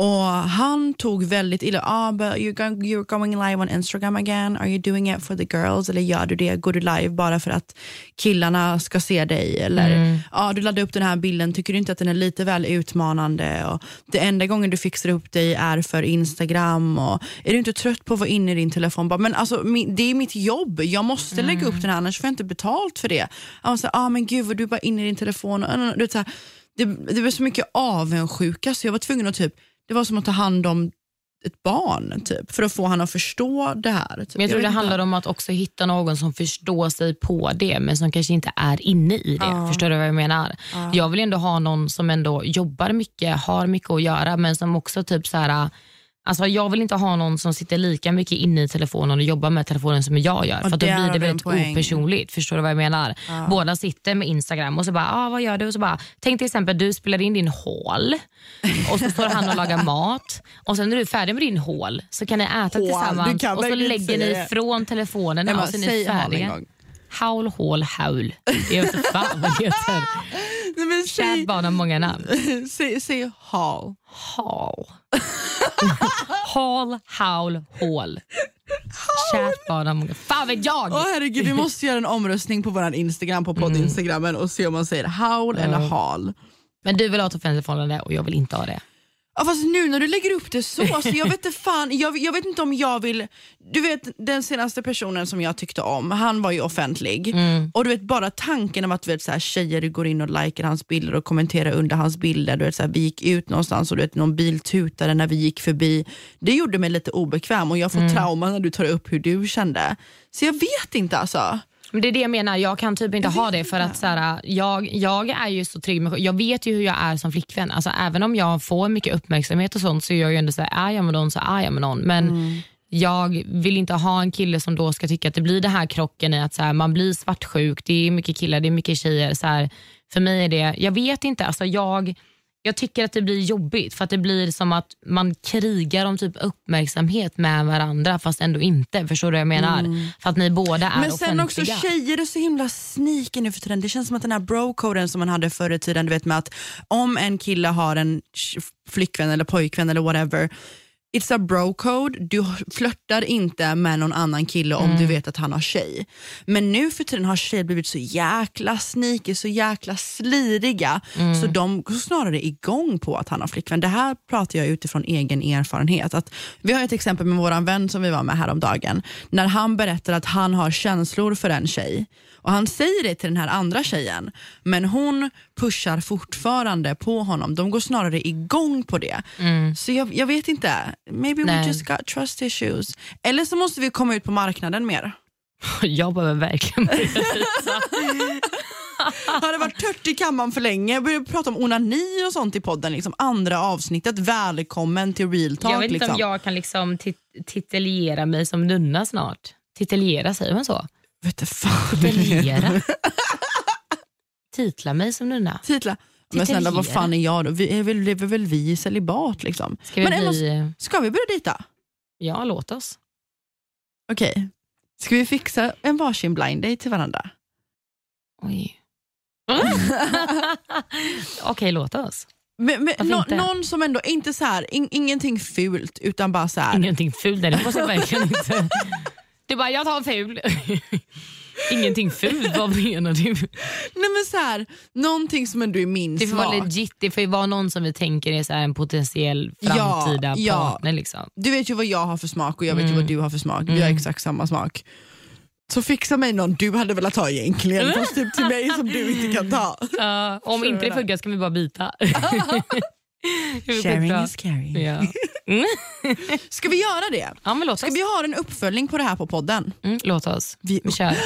Speaker 2: Och Han tog väldigt illa. Ah, but you're, going, you're going live on Instagram again. Are you doing it for the girls? Eller gör du det? Går du live bara för att killarna ska se dig? Eller mm. ah, du laddade upp den här bilden. Tycker du inte att den är lite väl utmanande? Och det enda gången du fixar upp dig är för Instagram. Och är du inte trött på att vara inne i din telefon? Bara, men alltså, det är mitt jobb. Jag måste mm. lägga upp mm. den här, annars får jag inte betalt för det. Ah, så, ah, men gud, du är bara inne i din telefon. Och, du, så här, det, det var så mycket avundsjuka så jag var tvungen att typ det var som att ta hand om ett barn typ, för att få honom att förstå det här. Typ.
Speaker 1: Men jag tror jag det handlar om att också hitta någon som förstår sig på det men som kanske inte är inne i det. Ja. Förstår du vad jag menar? Ja. Jag vill ändå ha någon som ändå jobbar mycket, har mycket att göra men som också typ så här Alltså jag vill inte ha någon som sitter lika mycket inne i telefonen och jobbar med telefonen som jag gör. Och för då blir det väldigt opersonligt. Förstår du vad jag menar? Ja. Båda sitter med Instagram och så bara, ah, vad gör du? Och så bara, tänk till exempel du spelar in din haul och så står han och lagar mat och sen när du är färdig med din haul så kan ni äta hål. tillsammans och så lägger ni ifrån telefonerna och så är ni färdiga. Haul, hål, haul. Jag vet inte fan vad det heter. Kärt barn har många namn.
Speaker 2: Säg, säg hall.
Speaker 1: Hall. Hal, haul, hål. Kärt barn har många... Fan vet jag!
Speaker 2: Åh herregud, vi måste göra en omröstning på vår Instagram, på podd-instagrammen och se om man säger haul eller hal.
Speaker 1: Men du vill ha ett offentligt förhållande och jag vill inte ha det.
Speaker 2: Ja, fast nu när du lägger upp det så, så jag, vet inte fan, jag, jag vet inte om jag vill... Du vet den senaste personen som jag tyckte om, han var ju offentlig. Och du vet bara tanken om att du vet, så här, tjejer går in och likar hans bilder och kommenterar under hans bilder. Du vet, så här, vi gick ut någonstans och du vet, någon bil tutade när vi gick förbi. Det gjorde mig lite obekväm och jag får trauma när du tar upp hur du kände. Så jag vet inte alltså.
Speaker 1: Men det är det jag menar, jag kan typ inte ha det för att så här, jag, jag är ju så trygg med Jag vet ju hur jag är som flickvän. Alltså, även om jag får mycket uppmärksamhet och sånt så är jag ju ändå så här, är jag med någon så är jag med någon. Men jag vill inte ha en kille som då ska tycka att det blir den här krocken i att så här, man blir svartsjuk, det är mycket killar, det är mycket tjejer. Så här, för mig är det, jag vet inte, alltså jag, jag tycker att det blir jobbigt för att det blir som att man krigar om typ uppmärksamhet med varandra fast ändå inte. Förstår du vad jag menar? För att ni båda är
Speaker 2: Men sen också
Speaker 1: offentliga.
Speaker 2: tjejer är så himla sneaky nu för tiden. Det känns som att den här bro-koden som man hade förr i tiden, du vet med att om en kille har en flickvän eller pojkvän eller whatever, It's a bro code, du flörtar inte med någon annan kille om du vet att han har tjej. Men nu för tiden har tjejer blivit så jäkla sneaky, så jäkla sliriga så de går snarare igång på att han har flickvän. Det här pratar jag utifrån egen erfarenhet. Att vi har ett exempel med våran vän som vi var med häromdagen. När han berättar att han har känslor för en tjej och han säger det till den här andra tjejen men hon pushar fortfarande på honom. De går snarare igång på det. Så jag, jag vet inte, maybe we
Speaker 1: Nej.
Speaker 2: just got trust issues. Eller så måste vi komma ut på marknaden mer.
Speaker 1: Jag behöver verkligen
Speaker 2: Har det varit tört i kammaren för länge? Jag börjar prata om onani och sånt i podden. Liksom. Andra avsnittet, välkommen till real talk.
Speaker 1: Jag vet inte
Speaker 2: liksom.
Speaker 1: om jag kan liksom tit- titulera mig som nunna snart. Titulera, säger man så?
Speaker 2: Vet du fan.
Speaker 1: Titla mig som nunna.
Speaker 2: Titla. Men snälla vad fan är jag då? Vi är väl, lever väl vi i celibat liksom?
Speaker 1: Ska vi
Speaker 2: Men Emma,
Speaker 1: bli...
Speaker 2: ska vi börja dejta?
Speaker 1: Ja, låt oss.
Speaker 2: Okej. Ska vi fixa en varsin blind date till varandra?
Speaker 1: Oj. Okej, låt oss.
Speaker 2: Men, men,
Speaker 1: inte?
Speaker 2: någon som ändå, inte så här, in, ingenting fult utan bara så här.
Speaker 1: Ingenting fult, det måste jag verkligen inte. Är bara, jag tar en ful. Ingenting fult, vad menar du?
Speaker 2: Nej men så här, någonting som ändå är min
Speaker 1: Det får vara
Speaker 2: smak.
Speaker 1: legit, det får ju vara någon som vi tänker är så här en potentiell framtida
Speaker 2: ja.
Speaker 1: partner. Liksom.
Speaker 2: Du vet ju vad jag har för smak och jag vet ju
Speaker 1: Mm.
Speaker 2: vad du har för smak. Vi har exakt samma smak. Så fixa mig någon du hade velat ha egentligen, fast typ till mig som du inte kan ta.
Speaker 1: Ja, om inte
Speaker 2: du
Speaker 1: det? funkar ska vi bara byta.
Speaker 2: Sharing is caring.
Speaker 1: Ja.
Speaker 2: Ska vi göra det?
Speaker 1: ja, men låt
Speaker 2: Ska
Speaker 1: oss.
Speaker 2: vi ha en uppföljning på det här på podden?
Speaker 1: Mm, låt oss.
Speaker 2: Vi,
Speaker 1: Vi kör.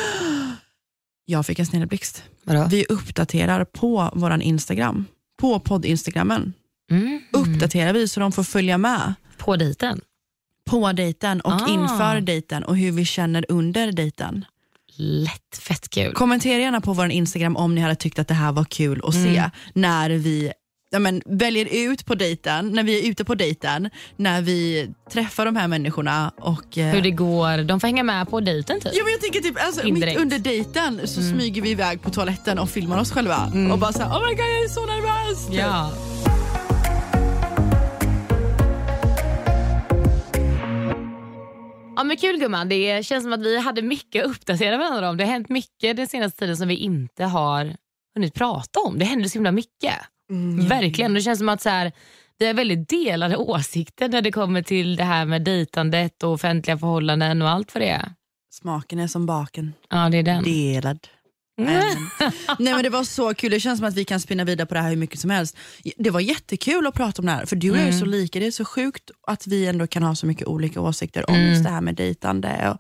Speaker 2: jag fick en snilleblixt. Vi uppdaterar på våran Instagram. På podd-instagrammen.
Speaker 1: Mm.
Speaker 2: Uppdaterar vi så de får följa med
Speaker 1: På dejten.
Speaker 2: på dejten och
Speaker 1: Ah.
Speaker 2: inför dejten och hur vi känner under dejten.
Speaker 1: Lätt, fett kul.
Speaker 2: Kommentera gärna på vår Instagram om ni hade tyckt att det här var kul att
Speaker 1: Mm.
Speaker 2: se när vi ja, men, väljer ut på dejten, när vi är ute på dejten, när vi träffar de här människorna och eh,
Speaker 1: Hur det går. De får hänga med på dejten typ.
Speaker 2: Ja, men jag tänker typ, alltså, mitt under dejten så smyger vi iväg på toaletten och filmar oss själva och bara såhär oh my god jag är så nervös. typ.
Speaker 1: Ja. Ja men kul gumman, det känns som att vi hade mycket att uppdatera varandra om. Det har hänt mycket den senaste tiden som vi inte har hunnit prata om. Det händer så himla mycket. Verkligen. Det känns som att så här, vi har väldigt delade åsikter när det kommer till det här med dejtandet och offentliga förhållanden och allt vad det är.
Speaker 2: Smaken är som baken,
Speaker 1: Ja det är den.
Speaker 2: delad. Amen. Nej men Det var så kul, det känns som att vi kan spinna vidare på det här hur mycket som helst. Det var jättekul att prata om det här, för du och jag är så lika. Det är så sjukt att vi ändå kan ha så mycket olika åsikter om just det här med dejtande.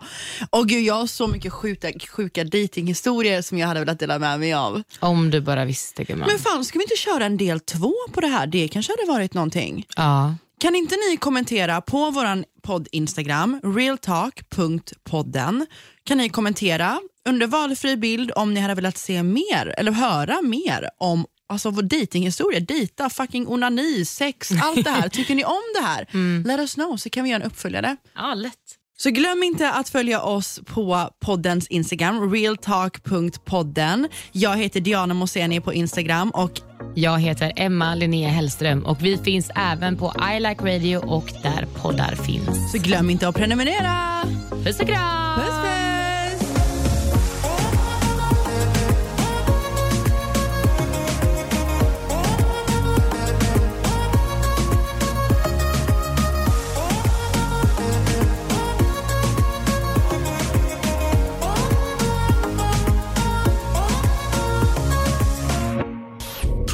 Speaker 2: Och, och gud, jag har så mycket sjuka, sjuka datinghistorier som jag hade velat dela med mig av.
Speaker 1: Om du bara visste gumman.
Speaker 2: Men fan, ska vi inte köra en del två på det här? Det kanske hade varit någonting.
Speaker 1: Ja.
Speaker 2: Kan inte ni kommentera på vår podd Instagram, realtalk.podden. Kan ni kommentera under valfri bild om ni hade velat se mer eller höra mer om alltså, vår dejtinghistoria, dejta, fucking onani, sex, allt det här. Tycker ni om det här? Let us know så kan vi göra en uppföljare.
Speaker 1: ja, lätt.
Speaker 2: Så glöm inte att följa oss på poddens Instagram, realtalk.podden. Jag heter Diana Moseni på Instagram och
Speaker 1: Jag heter Emma Linnea Hellström och vi finns även på I Like Radio och där poddar finns.
Speaker 2: Så glöm inte att prenumerera.
Speaker 1: Puss och kram!
Speaker 2: Puss,